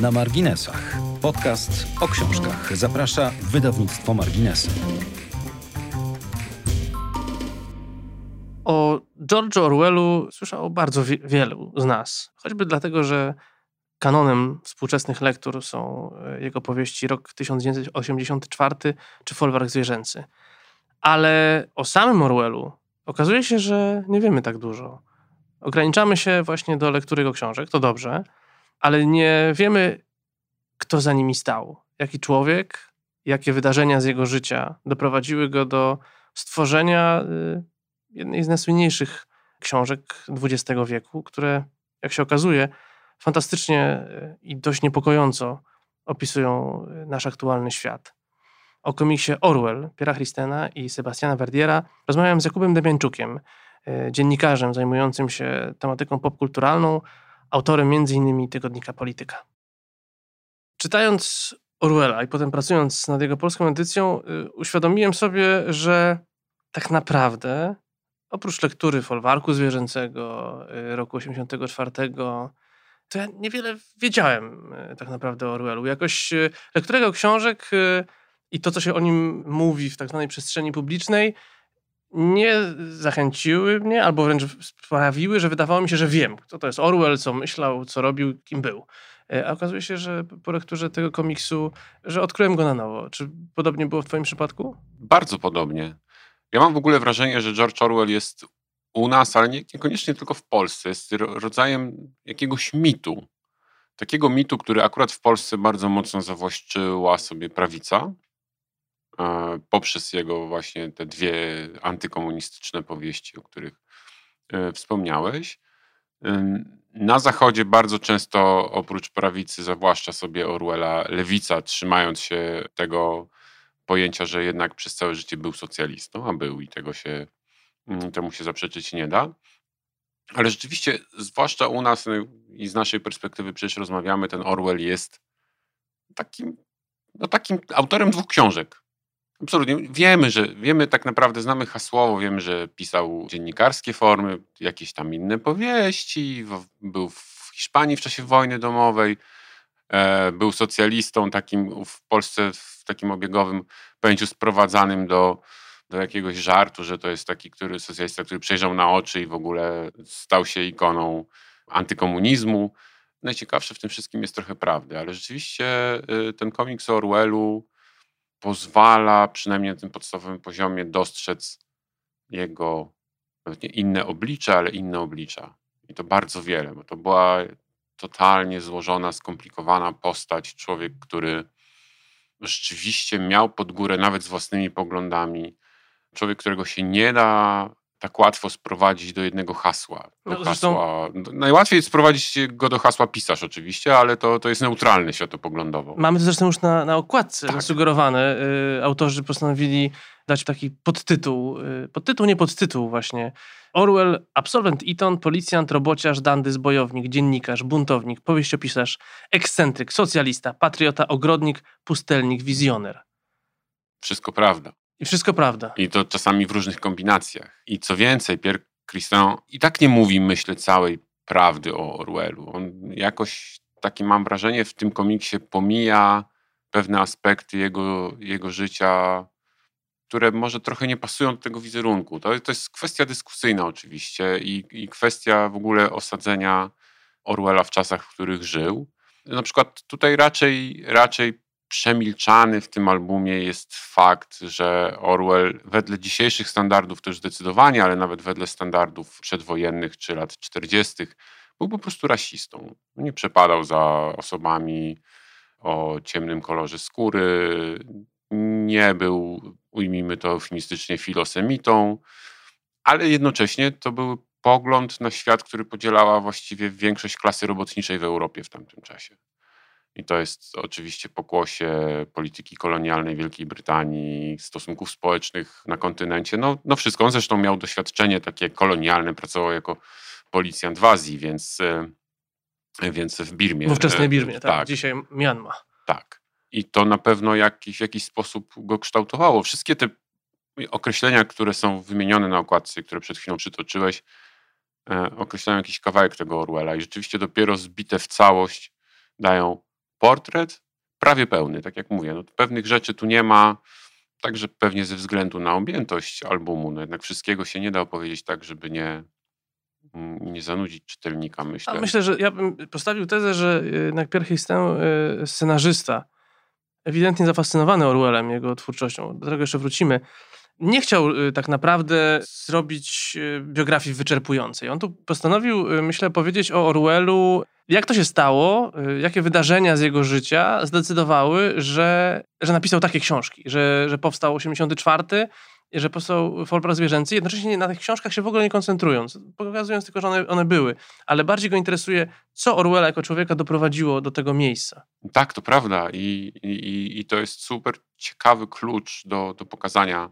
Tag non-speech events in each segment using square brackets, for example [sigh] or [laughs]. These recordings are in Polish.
Na marginesach. Podcast o książkach. Zaprasza wydawnictwo Marginesy. O George'u Orwellu słyszało bardzo wi- wielu z nas. Choćby dlatego, że kanonem współczesnych lektur są e, jego powieści Rok 1984 czy Folwark Zwierzęcy. Ale o samym Orwellu okazuje się, że nie wiemy tak dużo. Ograniczamy się właśnie do lektury jego książek, to dobrze, ale nie wiemy, kto za nimi stał. Jaki człowiek, jakie wydarzenia z jego życia doprowadziły go do stworzenia y, jednej z najsłynniejszych książek XX wieku, które, jak się okazuje, fantastycznie y, i dość niepokojąco opisują y, nasz aktualny świat. O komiksie Orwell, Piera Christena i Sebastiana Verdiera rozmawiam z Jakubem Demiańczukiem, y, dziennikarzem zajmującym się tematyką popkulturalną, autorem m.in. tygodnika Polityka. Czytając Orwella i potem pracując nad jego polską edycją, y, uświadomiłem sobie, że tak naprawdę oprócz lektury folwarku zwierzęcego y, roku 84, to ja niewiele wiedziałem y, tak naprawdę o Orwellu. Jakoś lektura jego książek i to, co się o nim mówi w tak zwanej przestrzeni publicznej, nie zachęciły mnie, albo wręcz sprawiły, że wydawało mi się, że wiem, kto to jest Orwell, co myślał, co robił, kim był. E, A okazuje się, że po lekturze tego komiksu, że odkryłem go na nowo. Czy podobnie było w twoim przypadku? Bardzo podobnie. Ja mam w ogóle wrażenie, że George Orwell jest u nas, ale nie, niekoniecznie tylko w Polsce, jest ro- rodzajem jakiegoś mitu. Takiego mitu, który akurat w Polsce bardzo mocno zawłaszczyła sobie prawica, poprzez jego właśnie te dwie antykomunistyczne powieści, o których e, wspomniałeś. Na Zachodzie bardzo często oprócz prawicy zawłaszcza sobie Orwella lewica, trzymając się tego pojęcia, że jednak przez całe życie był socjalistą, a był i tego się, mm, temu się zaprzeczyć nie da. Ale rzeczywiście, zwłaszcza u nas no i z naszej perspektywy przecież rozmawiamy, ten Orwell jest takim, no takim autorem dwóch książek. Absolutnie. Wiemy, że wiemy tak naprawdę, znamy hasłowo, wiemy, że pisał dziennikarskie formy, jakieś tam inne powieści, był w Hiszpanii w czasie wojny domowej, e, był socjalistą takim w Polsce w takim obiegowym pojęciu sprowadzanym do, do jakiegoś żartu, że to jest taki który, socjalista, który przejrzał na oczy i w ogóle stał się ikoną antykomunizmu. Najciekawsze w tym wszystkim jest trochę prawdy, ale rzeczywiście y, ten komiks o Orwellu pozwala przynajmniej na tym podstawowym poziomie dostrzec jego inne oblicza, ale inne oblicza. I to bardzo wiele, bo to była totalnie złożona, skomplikowana postać, człowiek, który rzeczywiście miał pod górę nawet z własnymi poglądami. Człowiek, którego się nie da tak łatwo sprowadzić do jednego hasła. Do No, zresztą- hasła no, najłatwiej jest sprowadzić go do hasła pisarz oczywiście, ale to, to jest neutralny światopoglądowo. Mamy to zresztą już na, na okładce Tak. zasugerowane. Y, autorzy postanowili dać taki podtytuł, y, podtytuł, nie podtytuł właśnie. Orwell, absolwent Eton, policjant, robociarz, dandy, zbojownik, dziennikarz, buntownik, powieściopisarz, ekscentryk, socjalista, patriota, ogrodnik, pustelnik, wizjoner. Wszystko prawda. I wszystko prawda. I to czasami w różnych kombinacjach. I co więcej, Pierre Christin i tak nie mówi, myślę, całej prawdy o Orwellu. On jakoś, takie mam wrażenie, w tym komiksie pomija pewne aspekty jego, jego życia, które może trochę nie pasują do tego wizerunku. To, to jest kwestia dyskusyjna oczywiście i, i kwestia w ogóle osadzenia Orwella w czasach, w których żył. Na przykład tutaj raczej, raczej przemilczany w tym albumie jest fakt, że Orwell wedle dzisiejszych standardów też zdecydowanie, ale nawet wedle standardów przedwojennych czy lat 40. był po prostu rasistą. Nie przepadał za osobami o ciemnym kolorze skóry, nie był, ujmijmy to eufemistycznie, filosemitą, ale jednocześnie to był pogląd na świat, który podzielała właściwie większość klasy robotniczej w Europie w tamtym czasie. I to jest oczywiście pokłosie polityki kolonialnej Wielkiej Brytanii, stosunków społecznych na kontynencie. No, no wszystko. On zresztą miał doświadczenie takie kolonialne, pracował jako policjant w Azji, więc, e, więc w Birmie. W ówczesnej e, Birmie, tak. tak. Dzisiaj Myanma. Tak. I to na pewno jakiś, w jakiś sposób go kształtowało. Wszystkie te określenia, które są wymienione na okładce, które przed chwilą przytoczyłeś, e, określają jakiś kawałek tego Orwella i rzeczywiście dopiero zbite w całość dają portret prawie pełny, tak jak mówię. No, pewnych rzeczy tu nie ma, także pewnie ze względu na objętość albumu. No, jednak wszystkiego się nie da opowiedzieć tak, żeby nie, mm, nie zanudzić czytelnika, myślę. A myślę, że ja bym postawił tezę, że jednak Pierre Histin, y, scenarzysta, ewidentnie zafascynowany Orwellem, jego twórczością, do tego jeszcze wrócimy, nie chciał y, tak naprawdę zrobić y, biografii wyczerpującej. On tu postanowił, y, myślę, powiedzieć o Orwellu, jak to się stało, jakie wydarzenia z jego życia zdecydowały, że, że napisał takie książki, że, że powstał 84, że powstał folklor zwierzęcy, jednocześnie na tych książkach się w ogóle nie koncentrując, pokazując tylko, że one, one były, ale bardziej go interesuje, co Orwella jako człowieka doprowadziło do tego miejsca. Tak, to prawda i, i, i to jest super ciekawy klucz do, do pokazania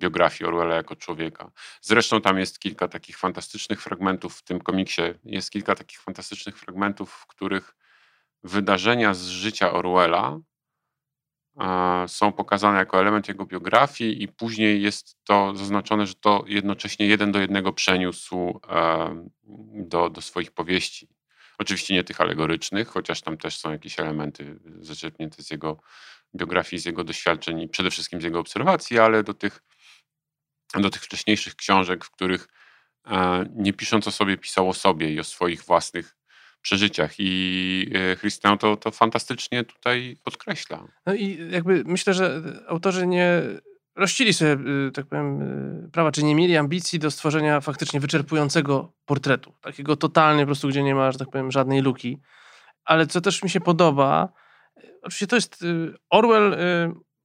biografii Orwella jako człowieka. Zresztą tam jest kilka takich fantastycznych fragmentów w tym komiksie. Jest kilka takich fantastycznych fragmentów, w których wydarzenia z życia Orwella są pokazane jako element jego biografii, i później jest to zaznaczone, że to jednocześnie jeden do jednego przeniósł do, do swoich powieści. Oczywiście nie tych alegorycznych, chociaż tam też są jakieś elementy zaczerpnięte z jego biografii, z jego doświadczeń i przede wszystkim z jego obserwacji, ale do tych do tych wcześniejszych książek, w których e, nie pisząc o sobie, pisał o sobie i o swoich własnych przeżyciach. I e, Christian to, to fantastycznie tutaj podkreśla. No i jakby myślę, że autorzy nie rościli sobie, y, tak powiem, y, prawa, czy nie mieli ambicji do stworzenia faktycznie wyczerpującego portretu. Takiego totalnie po prostu, gdzie nie ma, że tak powiem, żadnej luki. Ale co też mi się podoba, y, oczywiście to jest Orwell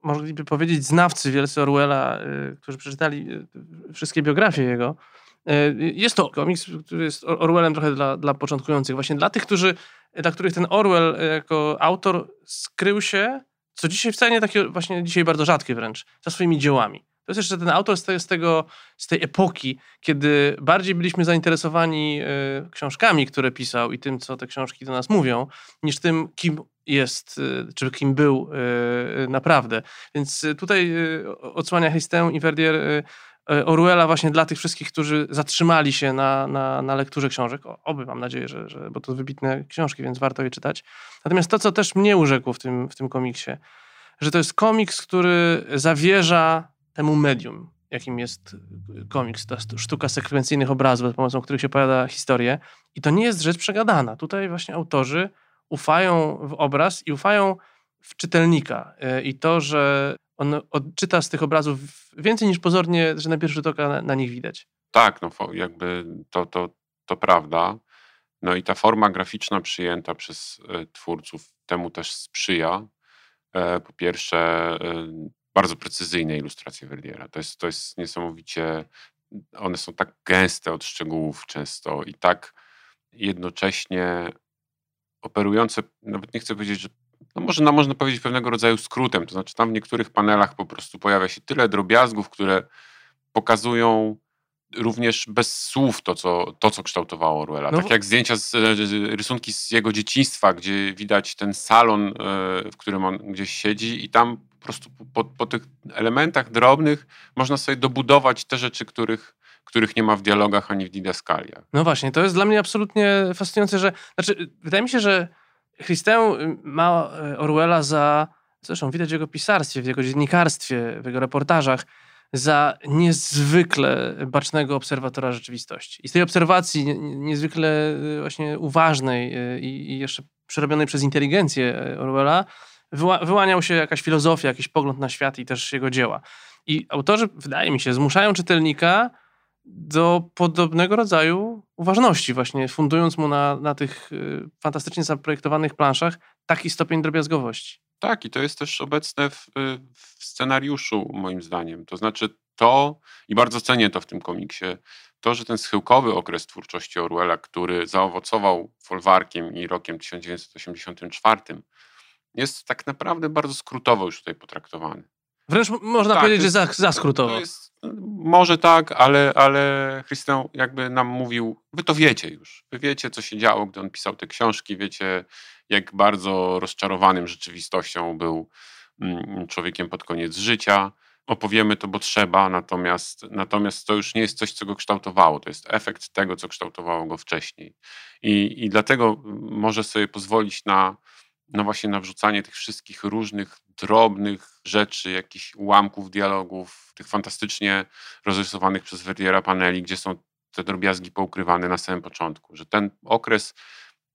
mogliby powiedzieć znawcy wielcy Orwella, y, którzy przeczytali y, wszystkie biografie jego, y, jest to komiks, który jest Orwellem trochę dla, dla początkujących. Właśnie dla tych, którzy, dla których ten Orwell jako autor skrył się, co dzisiaj wcale nie takie, właśnie dzisiaj bardzo rzadkie wręcz, za swoimi dziełami. To jest jeszcze ten autor z, z, tego, z tej epoki, kiedy bardziej byliśmy zainteresowani y, książkami, które pisał i tym, co te książki do nas mówią, niż tym, kim jest, y, czy kim był y, naprawdę. Więc tutaj odsłania Histę i Verdier Orwella właśnie dla tych wszystkich, którzy zatrzymali się na, na, na lekturze książek. Oby mam nadzieję, że, że, bo to wybitne książki, więc warto je czytać. Natomiast to, co też mnie urzekło w tym, w tym komiksie, że to jest komiks, który zawierza temu medium, jakim jest komiks, ta sztuka sekwencyjnych obrazów, za pomocą których się opowiada historię. I to nie jest rzecz przegadana. Tutaj właśnie autorzy ufają w obraz i ufają w czytelnika. E, I to, że on odczyta z tych obrazów więcej niż pozornie, że na pierwszy rzut oka na, na nich widać. Tak, no jakby to, to, to prawda. No i ta forma graficzna przyjęta przez e, twórców temu też sprzyja. E, po pierwsze, bardzo precyzyjne ilustracje Verdiera. To jest, to jest niesamowicie, one są tak gęste od szczegółów często i tak jednocześnie operujące, nawet nie chcę powiedzieć, że no można, można powiedzieć pewnego rodzaju skrótem, to znaczy tam w niektórych panelach po prostu pojawia się tyle drobiazgów, które pokazują również bez słów to, co, to, co kształtowało Orwella. No. Tak jak zdjęcia, z, rysunki z jego dzieciństwa, gdzie widać ten salon, e, w którym on gdzieś siedzi i tam po prostu po, po tych elementach drobnych można sobie dobudować te rzeczy, których, których nie ma w dialogach ani w didaskaliach. No właśnie, to jest dla mnie absolutnie fascynujące, że znaczy, wydaje mi się, że Christę ma e, Orwella za, zresztą widać w jego pisarstwie, w jego dziennikarstwie, w jego reportażach, za niezwykle bacznego obserwatora rzeczywistości. I z tej obserwacji niezwykle y, właśnie uważnej y, i jeszcze przerobionej przez inteligencję y, Orwella wyłaniał się jakaś filozofia, jakiś pogląd na świat i też jego dzieła. I autorzy, wydaje mi się, zmuszają czytelnika do podobnego rodzaju uważności, właśnie fundując mu na, na tych fantastycznie zaprojektowanych planszach taki stopień drobiazgowości. Tak, i to jest też obecne w, w, scenariuszu, moim zdaniem. To znaczy to, i bardzo cenię to w tym komiksie, to, że ten schyłkowy okres twórczości Orwella, który zaowocował folwarkiem i rokiem 1984, jest tak naprawdę bardzo skrótowo już tutaj potraktowany. Wręcz można tak, powiedzieć, jest, że za, za skrótowo. Jest, może tak, ale, ale Christian jakby nam mówił, wy to wiecie już. Wy wiecie, co się działo, gdy on pisał te książki, wiecie, jak bardzo rozczarowanym rzeczywistością był mm, człowiekiem pod koniec życia. Opowiemy to, bo trzeba, natomiast, natomiast to już nie jest coś, co go kształtowało. To jest efekt tego, co kształtowało go wcześniej. I, i dlatego może sobie pozwolić na no właśnie na wrzucanie tych wszystkich różnych drobnych rzeczy, jakichś ułamków dialogów, tych fantastycznie rozrysowanych przez Verdiera paneli, gdzie są te drobiazgi poukrywane na samym początku, że ten okres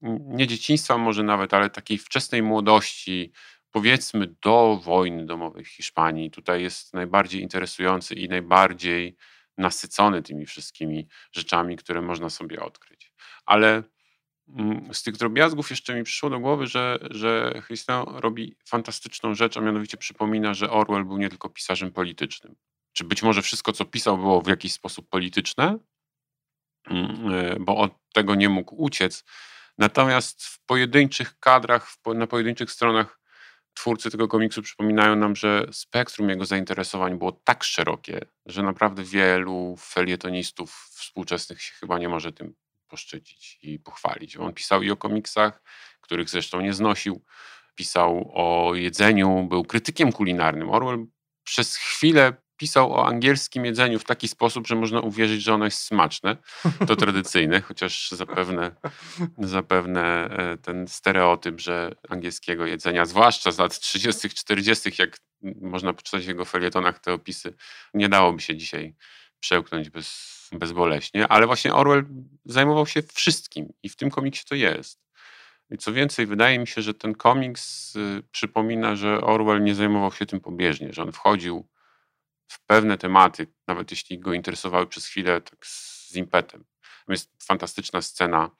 nie dzieciństwa może nawet, ale takiej wczesnej młodości, powiedzmy do wojny domowej w Hiszpanii, tutaj jest najbardziej interesujący i najbardziej nasycony tymi wszystkimi rzeczami, które można sobie odkryć. Ale z tych drobiazgów jeszcze mi przyszło do głowy, że, że Christian robi fantastyczną rzecz, a mianowicie przypomina, że Orwell był nie tylko pisarzem politycznym. Czy być może wszystko, co pisał, było w jakiś sposób polityczne, mm, e, bo od tego nie mógł uciec. Natomiast w pojedynczych kadrach, na pojedynczych stronach twórcy tego komiksu przypominają nam, że spektrum jego zainteresowań było tak szerokie, że naprawdę wielu felietonistów współczesnych się chyba nie może tym poszczycić i pochwalić. On pisał i o komiksach, których zresztą nie znosił, pisał o jedzeniu, był krytykiem kulinarnym. Orwell przez chwilę pisał o angielskim jedzeniu w taki sposób, że można uwierzyć, że ono jest smaczne. To tradycyjne, [laughs] chociaż zapewne, zapewne e, ten stereotyp, że angielskiego jedzenia, zwłaszcza z lat 30., 40., jak można poczytać w jego felietonach te opisy, nie dałoby się dzisiaj przełknąć bez, bezboleśnie. Ale właśnie Orwell zajmował się wszystkim i w tym komiksie to jest. I co więcej, wydaje mi się, że ten komiks y, przypomina, że Orwell nie zajmował się tym pobieżnie, że on wchodził w pewne tematy, nawet jeśli go interesowały przez chwilę, tak z impetem. Jest fantastyczna scena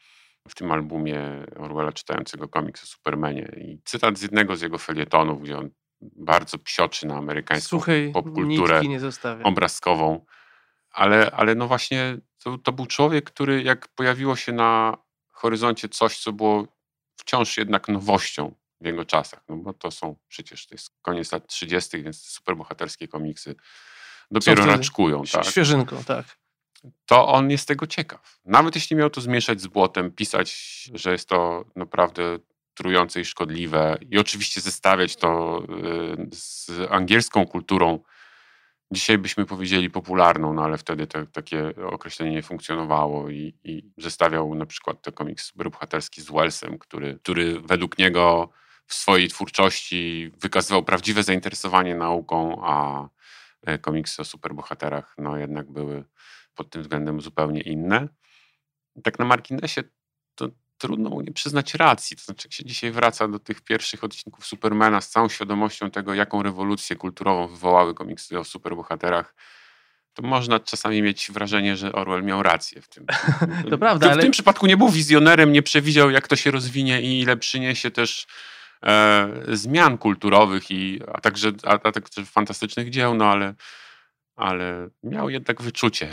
w tym albumie Orwella czytającego komiks o Supermanie i cytat z jednego z jego felietonów, gdzie on bardzo psioczy na amerykańską Suchej popkulturę obrazkową. Ale, ale no właśnie to, to był człowiek, który jak pojawiło się na horyzoncie coś, co było wciąż jednak nowością w jego czasach, no bo to są przecież, to jest koniec lat 30., więc superbohaterskie komiksy dopiero raczkują. Tak? Świeżynką, tak. To on jest tego ciekaw. Nawet jeśli miał to zmieszać z błotem, pisać, że jest to naprawdę trujące i szkodliwe i oczywiście zestawiać to y, z angielską kulturą, dzisiaj byśmy powiedzieli popularną, no ale wtedy te, takie określenie nie funkcjonowało i, i zestawiał na przykład ten komiks superbohaterski z Wellsem, który, który według niego w swojej twórczości wykazywał prawdziwe zainteresowanie nauką, a e, komiksy o superbohaterach no jednak były pod tym względem zupełnie inne. Tak na marginesie to trudno mu nie przyznać racji. To znaczy, jak się dzisiaj wraca do tych pierwszych odcinków Supermana z całą świadomością tego, jaką rewolucję kulturową wywołały komiksy o superbohaterach, to można czasami mieć wrażenie, że Orwell miał rację w tym. [laughs] To prawda, w, ale... w tym przypadku nie był wizjonerem, nie przewidział, jak to się rozwinie i ile przyniesie też e, zmian kulturowych, i, a, także, a, a także fantastycznych dzieł, no ale, ale miał jednak wyczucie.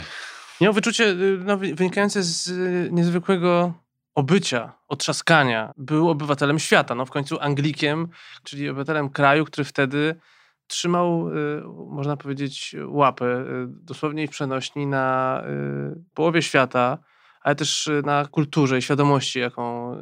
Miał wyczucie y, no, wynikające z y, niezwykłego obycia, otrzaskania. Był obywatelem świata, no w końcu Anglikiem, czyli obywatelem kraju, który wtedy trzymał, y, można powiedzieć, łapę dosłownie i przenośni na połowie świata, ale też na kulturze i świadomości, jaką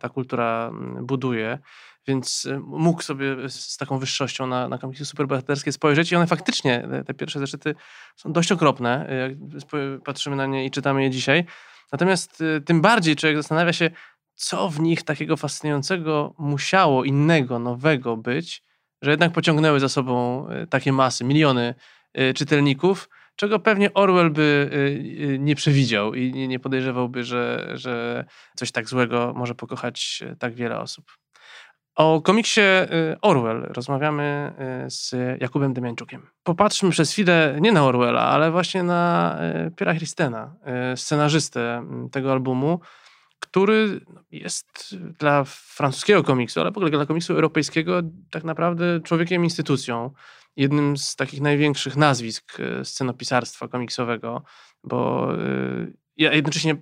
ta kultura mm, buduje więc y, mógł sobie z taką wyższością na, na komiksy superbohaterskie spojrzeć i one faktycznie, te pierwsze zeszyty są dość okropne, jak patrzymy na nie i czytamy je dzisiaj. Natomiast y, tym bardziej człowiek zastanawia się, co w nich takiego fascynującego musiało, innego, nowego być, że jednak pociągnęły za sobą y, takie masy, miliony czytelników, czego pewnie Orwell by nie przewidział i nie podejrzewałby, że, że coś tak złego może pokochać tak wiele osób. O komiksie y, Orwell rozmawiamy y, z Jakubem Demiańczukiem. Popatrzmy przez chwilę nie na Orwella, ale właśnie na y, Piera Christena, scenarzystę mm, tego albumu, który jest dla francuskiego komiksu, ale w ogóle dla komiksu europejskiego tak naprawdę człowiekiem instytucją. Jednym z takich największych nazwisk scenopisarstwa komiksowego, bo jednocześnie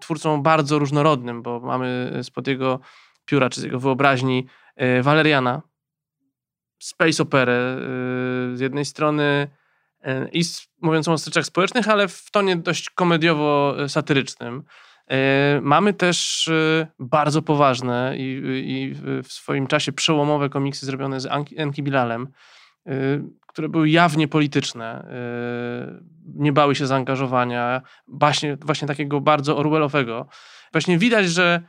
twórcą bardzo różnorodnym, bo mamy spod jego pióra czy z jego wyobraźni e, Waleriana, space operę e, z jednej strony e, i mówiącą o rzeczach społecznych, ale w tonie dość komediowo-satyrycznym. Mamy też bardzo poważne i, i, w swoim czasie przełomowe komiksy zrobione z Enki Bilalem, które były jawnie polityczne, nie bały się zaangażowania, właśnie, właśnie takiego bardzo Orwellowego. Właśnie widać, że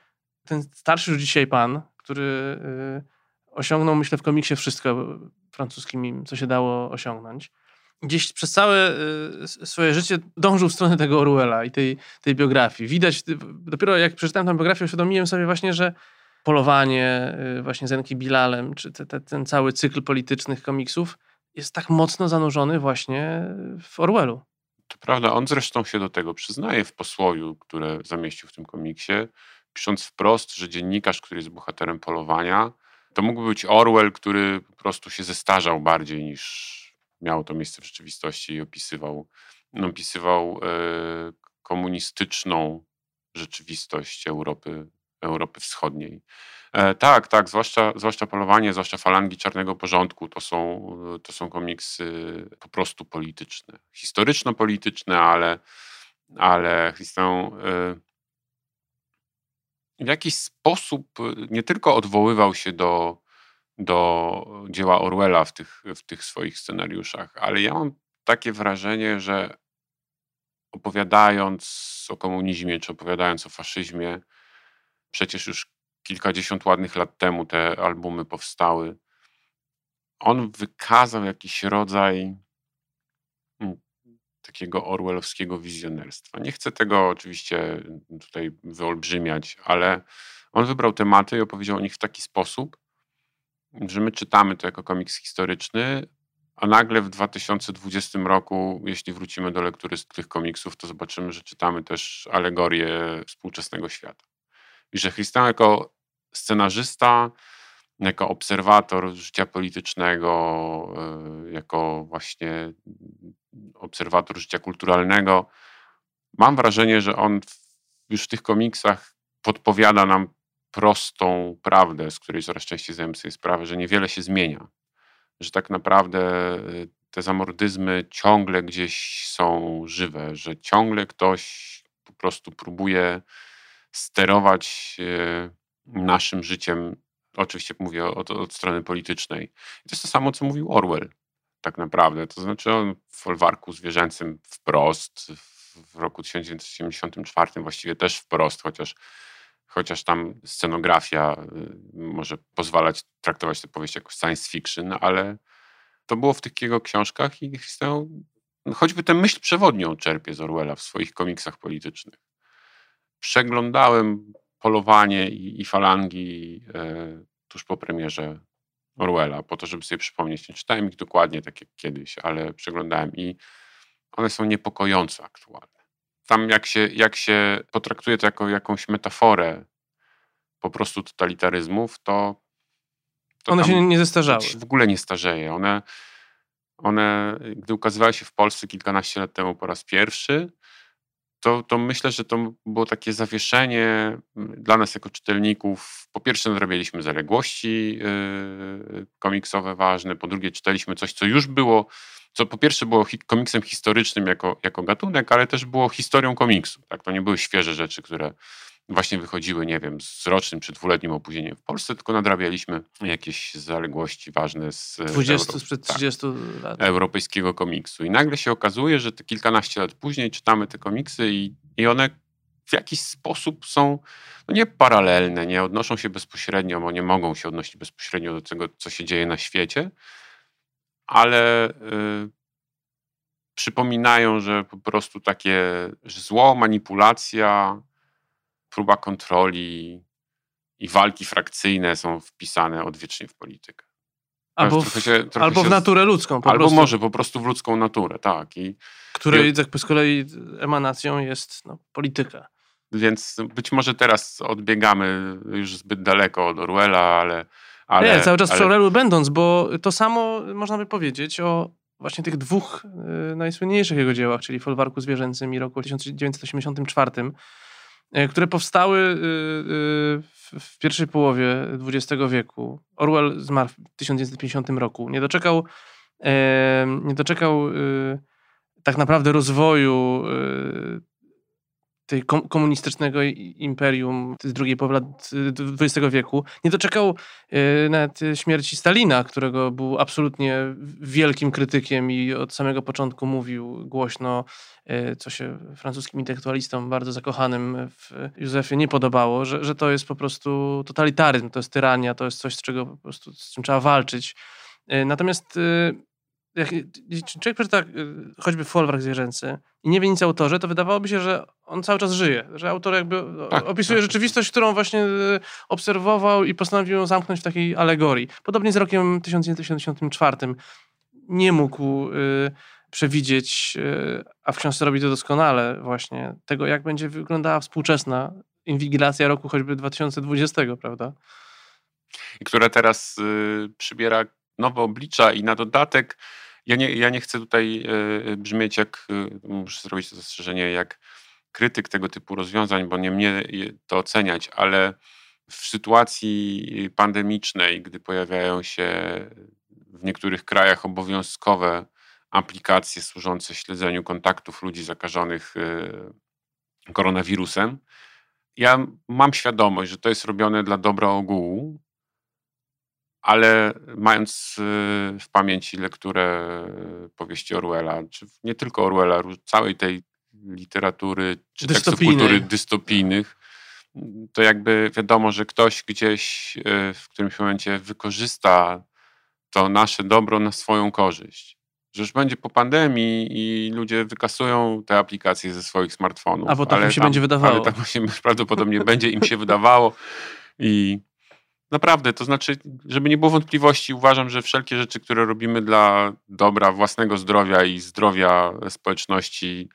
ten starszy już dzisiaj pan, który y, osiągnął, myślę, w komiksie wszystko francuskim, co się dało osiągnąć. Gdzieś przez całe y, swoje życie dążył w stronę tego Orwella i tej, tej biografii. Widać, dopiero jak przeczytałem tę biografię, uświadomiłem sobie właśnie, że polowanie właśnie z Enki Bilalem, czy te, te, ten cały cykl politycznych komiksów jest tak mocno zanurzony właśnie w Orwellu. To prawda, on zresztą się do tego przyznaje w posłowiu, które zamieścił w tym komiksie, pisząc wprost, że dziennikarz, który jest bohaterem polowania, to mógłby być Orwell, który po prostu się zestarzał bardziej niż miało to miejsce w rzeczywistości i opisywał, opisywał e, komunistyczną rzeczywistość Europy, Europy Wschodniej. E, tak, tak, zwłaszcza, zwłaszcza polowanie, zwłaszcza falangi czarnego porządku, to są, to są komiksy po prostu polityczne. Historyczno-polityczne, ale, ale są w jakiś sposób nie tylko odwoływał się do, do dzieła Orwella w tych, w tych swoich scenariuszach, ale ja mam takie wrażenie, że opowiadając o komunizmie czy opowiadając o faszyzmie, przecież już kilkadziesiąt ładnych lat temu te albumy powstały. On wykazał jakiś rodzaj takiego orwellowskiego wizjonerstwa. Nie chcę tego oczywiście tutaj wyolbrzymiać, ale on wybrał tematy i opowiedział o nich w taki sposób, że my czytamy to jako komiks historyczny, a nagle w 2020 roku, jeśli wrócimy do lektury z tych komiksów, to zobaczymy, że czytamy też alegorię współczesnego świata. I że Christian jako scenarzysta, jako obserwator życia politycznego, e, jako właśnie obserwator życia kulturalnego, mam wrażenie, że on już w tych komiksach podpowiada nam prostą prawdę, z której coraz częściej zdajemy sobie sprawę, że niewiele się zmienia. Że tak naprawdę y, te zamordyzmy ciągle gdzieś są żywe, że ciągle ktoś po prostu próbuje sterować y, naszym życiem. Oczywiście mówię od, od strony politycznej. I to jest to samo, co mówił Orwell, tak naprawdę. To znaczy, on w folwarku zwierzęcym wprost, w roku 1984 właściwie też wprost, chociaż chociaż tam scenografia y, może pozwalać traktować tę powieść jako science fiction, ale to było w tych jego książkach i chcę, choćby tę myśl przewodnią czerpie z Orwella w swoich komiksach politycznych. Przeglądałem Polowanie i, i Falangi e, tuż po premierze Orwella, po to, żeby sobie przypomnieć. Nie czytałem ich dokładnie tak jak kiedyś, ale przeglądałem i one są niepokojąco aktualne tam jak się, jak się potraktuje to jako jakąś metaforę po prostu totalitaryzmów, to, to one się nie zestarzały. Się w ogóle nie starzeje. One, one, gdy ukazywały się w Polsce kilkanaście lat temu po raz pierwszy, to, to myślę, że to było takie zawieszenie dla nas jako czytelników. Po pierwsze, nadrabialiśmy zaległości yy, komiksowe ważne, po drugie, czytaliśmy coś, co już było co po pierwsze było komiksem historycznym jako, jako gatunek, ale też było historią komiksu. Tak? To nie były świeże rzeczy, które właśnie wychodziły, nie wiem, z rocznym czy dwuletnim opóźnieniem w Polsce, tylko nadrabialiśmy jakieś zaległości ważne z 20 Euro... sprzed 30 tak, lat. europejskiego komiksu. I nagle się okazuje, że te kilkanaście lat później czytamy te komiksy i, i one w jakiś sposób są no nie paralelne, nie odnoszą się bezpośrednio, bo nie mogą się odnosić bezpośrednio do tego, co się dzieje na świecie, ale y, przypominają, że po prostu takie że zło, manipulacja, próba kontroli i walki frakcyjne są wpisane odwiecznie w politykę. Albo, w, się, albo w naturę ludzką. albo prostu. może po prostu w ludzką naturę, tak. I, której i, tak z kolei emanacją jest no, polityka. Więc być może teraz odbiegamy już zbyt daleko od Orwella, ale ale, nie, cały czas ale... przy Orwellu będąc, bo to samo można by powiedzieć o właśnie tych dwóch y, najsłynniejszych jego dziełach, czyli Folwarku Zwierzęcym i roku 1984, y, które powstały y, w, w pierwszej połowie XX wieku. Orwell zmarł w 1950 roku. Nie doczekał, nie doczekał tak naprawdę rozwoju tej komunistycznego imperium z drugiej połowy lat XX wieku. Nie doczekał nawet śmierci Stalina, którego był absolutnie wielkim krytykiem i od samego początku mówił głośno, co się francuskim intelektualistom bardzo zakochanym w Józefie nie podobało, że, że to jest po prostu totalitaryzm, to jest tyrania, to jest coś, z czego po prostu z czym trzeba walczyć. Natomiast jak człowiek przeczyta y, choćby folwark zwierzęcy i nie wie nic o autorze, to wydawałoby się, że on cały czas żyje, że autor jakby tak, opisuje tak. rzeczywistość, którą właśnie y, obserwował i postanowił zamknąć w takiej alegorii. Podobnie z rokiem 1974 nie mógł y, przewidzieć, a w książce robi to doskonale właśnie, tego jak będzie wyglądała współczesna inwigilacja roku choćby 2020, prawda? I która teraz przybiera nowe oblicza i na dodatek ja nie, ja nie chcę tutaj e, brzmieć jak, e, muszę zrobić to zastrzeżenie, jak krytyk tego typu rozwiązań, bo nie mnie to oceniać, ale w sytuacji pandemicznej, gdy pojawiają się w niektórych krajach obowiązkowe aplikacje służące śledzeniu kontaktów ludzi zakażonych e, koronawirusem, ja mam świadomość, że to jest robione dla dobra ogółu, ale mając y, w pamięci lekturę powieści Orwella, czy nie tylko Orwella, całej tej literatury, czy tekstów kultury dystopijnych, to jakby wiadomo, że ktoś gdzieś y, w którymś momencie wykorzysta to nasze dobro na swoją korzyść. Że już będzie po pandemii i ludzie wykasują te aplikacje ze swoich smartfonów. A bo tak im się tam, będzie wydawało. Ale tak właśnie [laughs] prawdopodobnie będzie im się wydawało i Naprawdę, to znaczy, żeby nie było wątpliwości, uważam, że wszelkie rzeczy, które robimy dla dobra własnego zdrowia i zdrowia społeczności,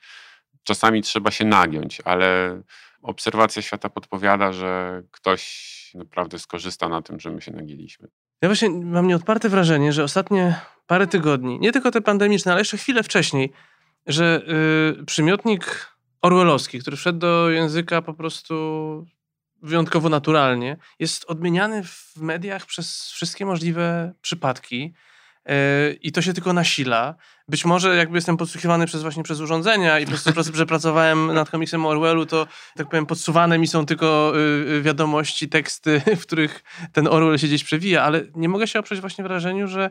czasami trzeba się nagiąć, ale obserwacja świata podpowiada, że ktoś naprawdę skorzysta na tym, że my się nagiliśmy. Ja właśnie mam nieodparte wrażenie, że ostatnie parę tygodni, nie tylko te pandemiczne, ale jeszcze chwilę wcześniej, że yy, przymiotnik orwellowski, który wszedł do języka po prostu wyjątkowo naturalnie, jest odmieniany w mediach przez wszystkie możliwe przypadki. E, I to się tylko nasila. Być może jakby jestem podsłuchiwany przez właśnie przez urządzenia i przez to, że pracowałem nad komiksem Orwellu, to tak powiem, podsuwane mi są tylko y, y, wiadomości, teksty, [laughs] w których ten Orwell się gdzieś przewija, ale nie mogę się oprzeć właśnie wrażeniu, że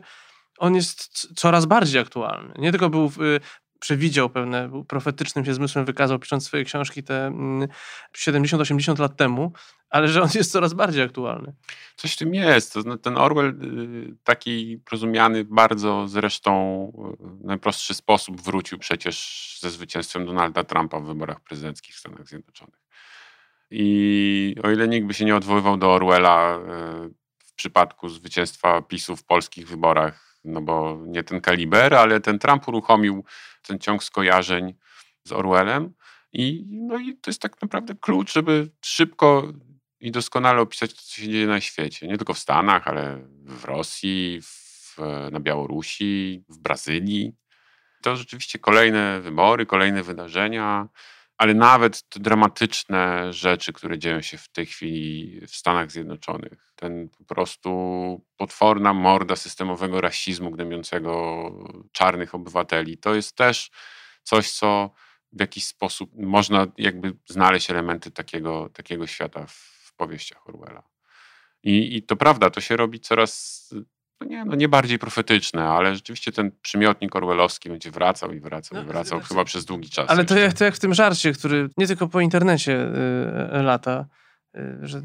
on jest coraz bardziej aktualny. Nie tylko był y, przewidział pewne, był profetycznym się zmysłem wykazał, pisząc swoje książki te 70-80 mm, lat temu, ale że on jest coraz bardziej aktualny. Coś w tym jest. Ten Orwell y, taki rozumiany bardzo zresztą w najprostszy sposób wrócił przecież ze zwycięstwem Donalda Trumpa w wyborach prezydenckich w Stanach Zjednoczonych. I o ile nikt by się nie odwoływał do Orwella y, w przypadku zwycięstwa PiSu w polskich wyborach no bo nie ten kaliber, ale ten Trump uruchomił ten ciąg skojarzeń z Orwellem i, no i to jest tak naprawdę klucz, żeby szybko i doskonale opisać to, co się dzieje na świecie. Nie tylko w Stanach, ale w Rosji, w, na Białorusi, w Brazylii. To rzeczywiście kolejne wybory, kolejne wydarzenia, ale nawet te dramatyczne rzeczy, które dzieją się w tej chwili w Stanach Zjednoczonych. Ten po prostu potworna morda systemowego rasizmu gnębiącego czarnych obywateli. To jest też coś, co w jakiś sposób można jakby znaleźć elementy takiego, takiego świata w powieściach Orwella. I, I to prawda, to się robi coraz no nie, no nie bardziej profetyczne, ale rzeczywiście ten przymiotnik orwellowski będzie wracał i wracał no, i wracał chyba przez długi czas. Ale to jak, to jak w tym żarcie, który nie tylko po internecie y, lata, y, że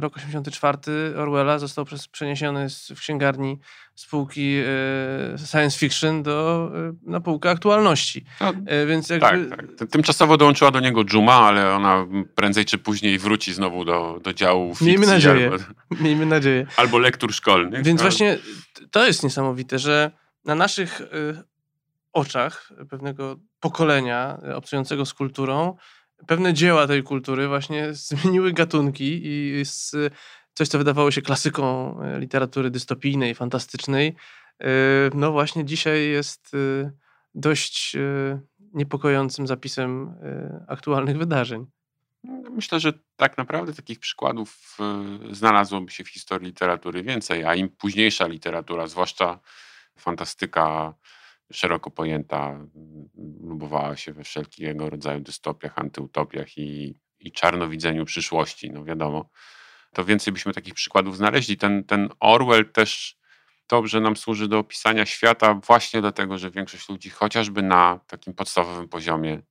rok 84 Orwella został przeniesiony z, w księgarni spółki y, science fiction do, y, na półkę aktualności. No, y, Więc jakby... Tak, tak. Tymczasowo dołączyła do niego Juma, ale ona prędzej czy później wróci znowu do, do działu fikcji. Miejmy nadzieję. Albo, [laughs] Miejmy nadzieję. Albo lektur szkolnych. Więc no. właśnie to jest niesamowite, że na naszych oczach pewnego pokolenia obcującego z kulturą pewne dzieła tej kultury właśnie [laughs] zmieniły gatunki i z coś, co wydawało się klasyką e, literatury dystopijnej, fantastycznej, e, no właśnie dzisiaj jest e, dość niepokojącym zapisem aktualnych wydarzeń. No, myślę, że tak naprawdę takich przykładów znalazłoby się w historii literatury więcej, a im późniejsza literatura, zwłaszcza fantastyka szeroko pojęta, lubowała się we wszelkiego rodzaju dystopiach, antyutopiach i, i czarnowidzeniu przyszłości, no wiadomo. To więcej byśmy takich przykładów znaleźli. Ten, ten Orwell też dobrze nam służy do opisania świata właśnie dlatego, że większość ludzi chociażby na takim podstawowym poziomie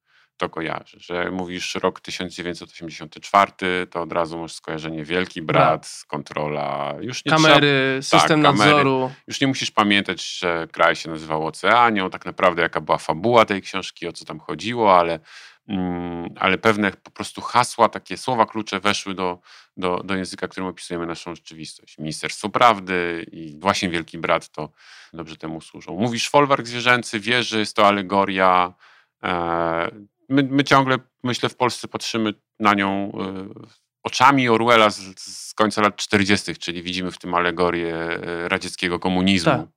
to kojarzy, że mówisz rok 1984, to od razu masz skojarzenie Wielki Brat, kontrola, już nie Kamery, trzeba, system tak, kamery. nadzoru. Już nie musisz pamiętać, że kraj się nazywał Oceanią, tak naprawdę jaka była fabuła tej książki, o co tam chodziło, ale, mm, ale pewne po prostu hasła, takie słowa klucze weszły do, do, do języka, którym opisujemy naszą rzeczywistość. Ministerstwo Prawdy i właśnie Wielki Brat to dobrze temu służą. Mówisz folwark zwierzęcy, wieży, jest to alegoria e, my, my ciągle, myślę, w Polsce patrzymy na nią y, oczami Orwella z, z końca lat 40., czyli widzimy w tym alegorię y, radzieckiego komunizmu. Tak.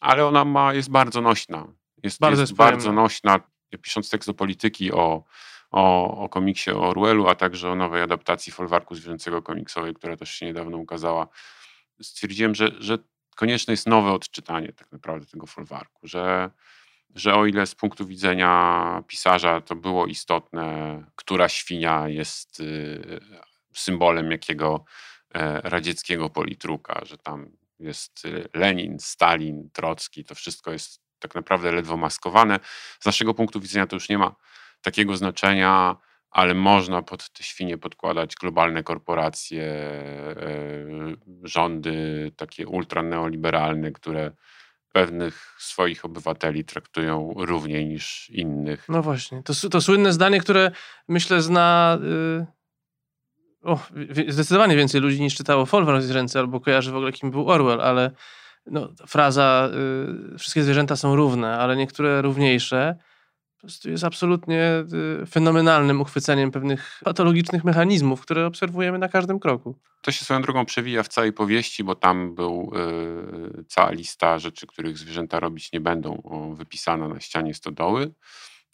Ale ona ma, jest bardzo nośna. Jest Bardzo jest bardzo nośna. Pisząc tekst do polityki o, o, o komiksie o Orwellu, a także o nowej adaptacji folwarku zwierzęcego komiksowej, która też się niedawno ukazała, stwierdziłem, że, że konieczne jest nowe odczytanie tak naprawdę tego folwarku, że że o ile z punktu widzenia pisarza to było istotne, która świnia jest y, symbolem jakiego e, radzieckiego politruka, że tam jest y, Lenin, Stalin, Trocki, to wszystko jest tak naprawdę ledwo maskowane. Z naszego punktu widzenia to już nie ma takiego znaczenia, ale można pod te świnie podkładać globalne korporacje, e, rządy takie ultraneoliberalne, które pewnych swoich obywateli traktują równiej niż innych. No właśnie. To, to słynne zdanie, które myślę zna y, o, zdecydowanie więcej ludzi niż czytało Folwark zwierzęcy albo kojarzy w ogóle kim był Orwell, ale no, fraza y, wszystkie zwierzęta są równe, ale niektóre równiejsze prostu jest absolutnie y, fenomenalnym uchwyceniem pewnych patologicznych mechanizmów, które obserwujemy na każdym kroku. To się swoją drogą przewija w całej powieści, bo tam był y, cała lista rzeczy, których zwierzęta robić nie będą, wypisana na ścianie stodoły.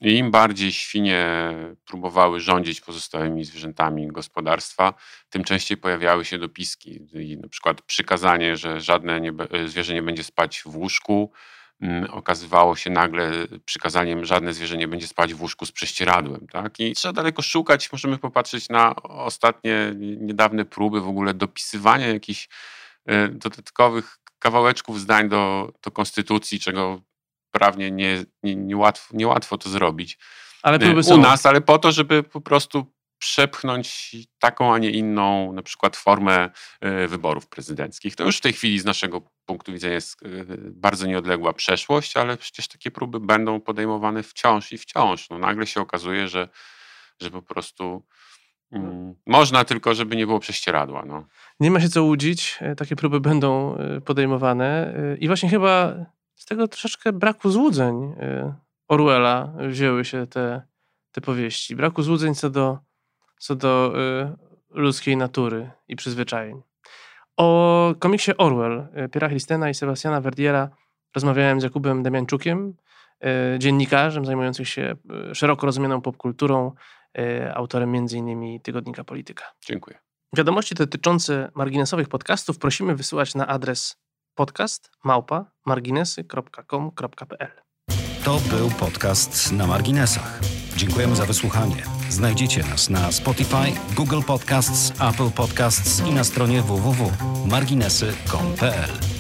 I im bardziej świnie próbowały rządzić pozostałymi zwierzętami gospodarstwa, tym częściej pojawiały się dopiski. I na przykład przykazanie, że żadne nie, be- zwierzę nie będzie spać w łóżku, okazywało się nagle przykazaniem, żadne zwierzę nie będzie spać w łóżku z prześcieradłem. Tak? I trzeba daleko szukać, możemy popatrzeć na ostatnie, niedawne próby w ogóle dopisywania jakichś e, dodatkowych kawałeczków zdań do, do konstytucji, czego prawnie nie, nie, nie, łatwo, niełatwo to zrobić Ale nie, próby u są. nas, ale po to, żeby po prostu przepchnąć taką, a nie inną, na przykład formę e, wyborów prezydenckich. To już w tej chwili z naszego punktu widzenia jest e, bardzo nieodległa przeszłość, ale przecież takie próby będą podejmowane wciąż i wciąż. No, nagle się okazuje, że, że po prostu mm, można tylko, żeby nie było prześcieradła. No. Nie ma się co łudzić, e, takie próby będą e, podejmowane e, i właśnie chyba z tego troszeczkę braku złudzeń Orwella wzięły się te, te powieści. Braku złudzeń co do, co do ludzkiej natury i przyzwyczajeń. O komiksie Orwell, e, Piera Christena i Sebastiana Verdiera rozmawiałem z Jakubem Damianczukiem, e, dziennikarzem zajmującym się e, szeroko rozumianą popkulturą, autorem m.in. tygodnika Polityka. Dziękuję. Wiadomości dotyczące marginesowych podcastów prosimy wysyłać na adres podcast małpa marginesy.com.pl. To był podcast na marginesach. Dziękujemy za wysłuchanie. Znajdziecie nas na Spotify, Google Podcasts, Apple Podcasts i na stronie www.marginesy.pl.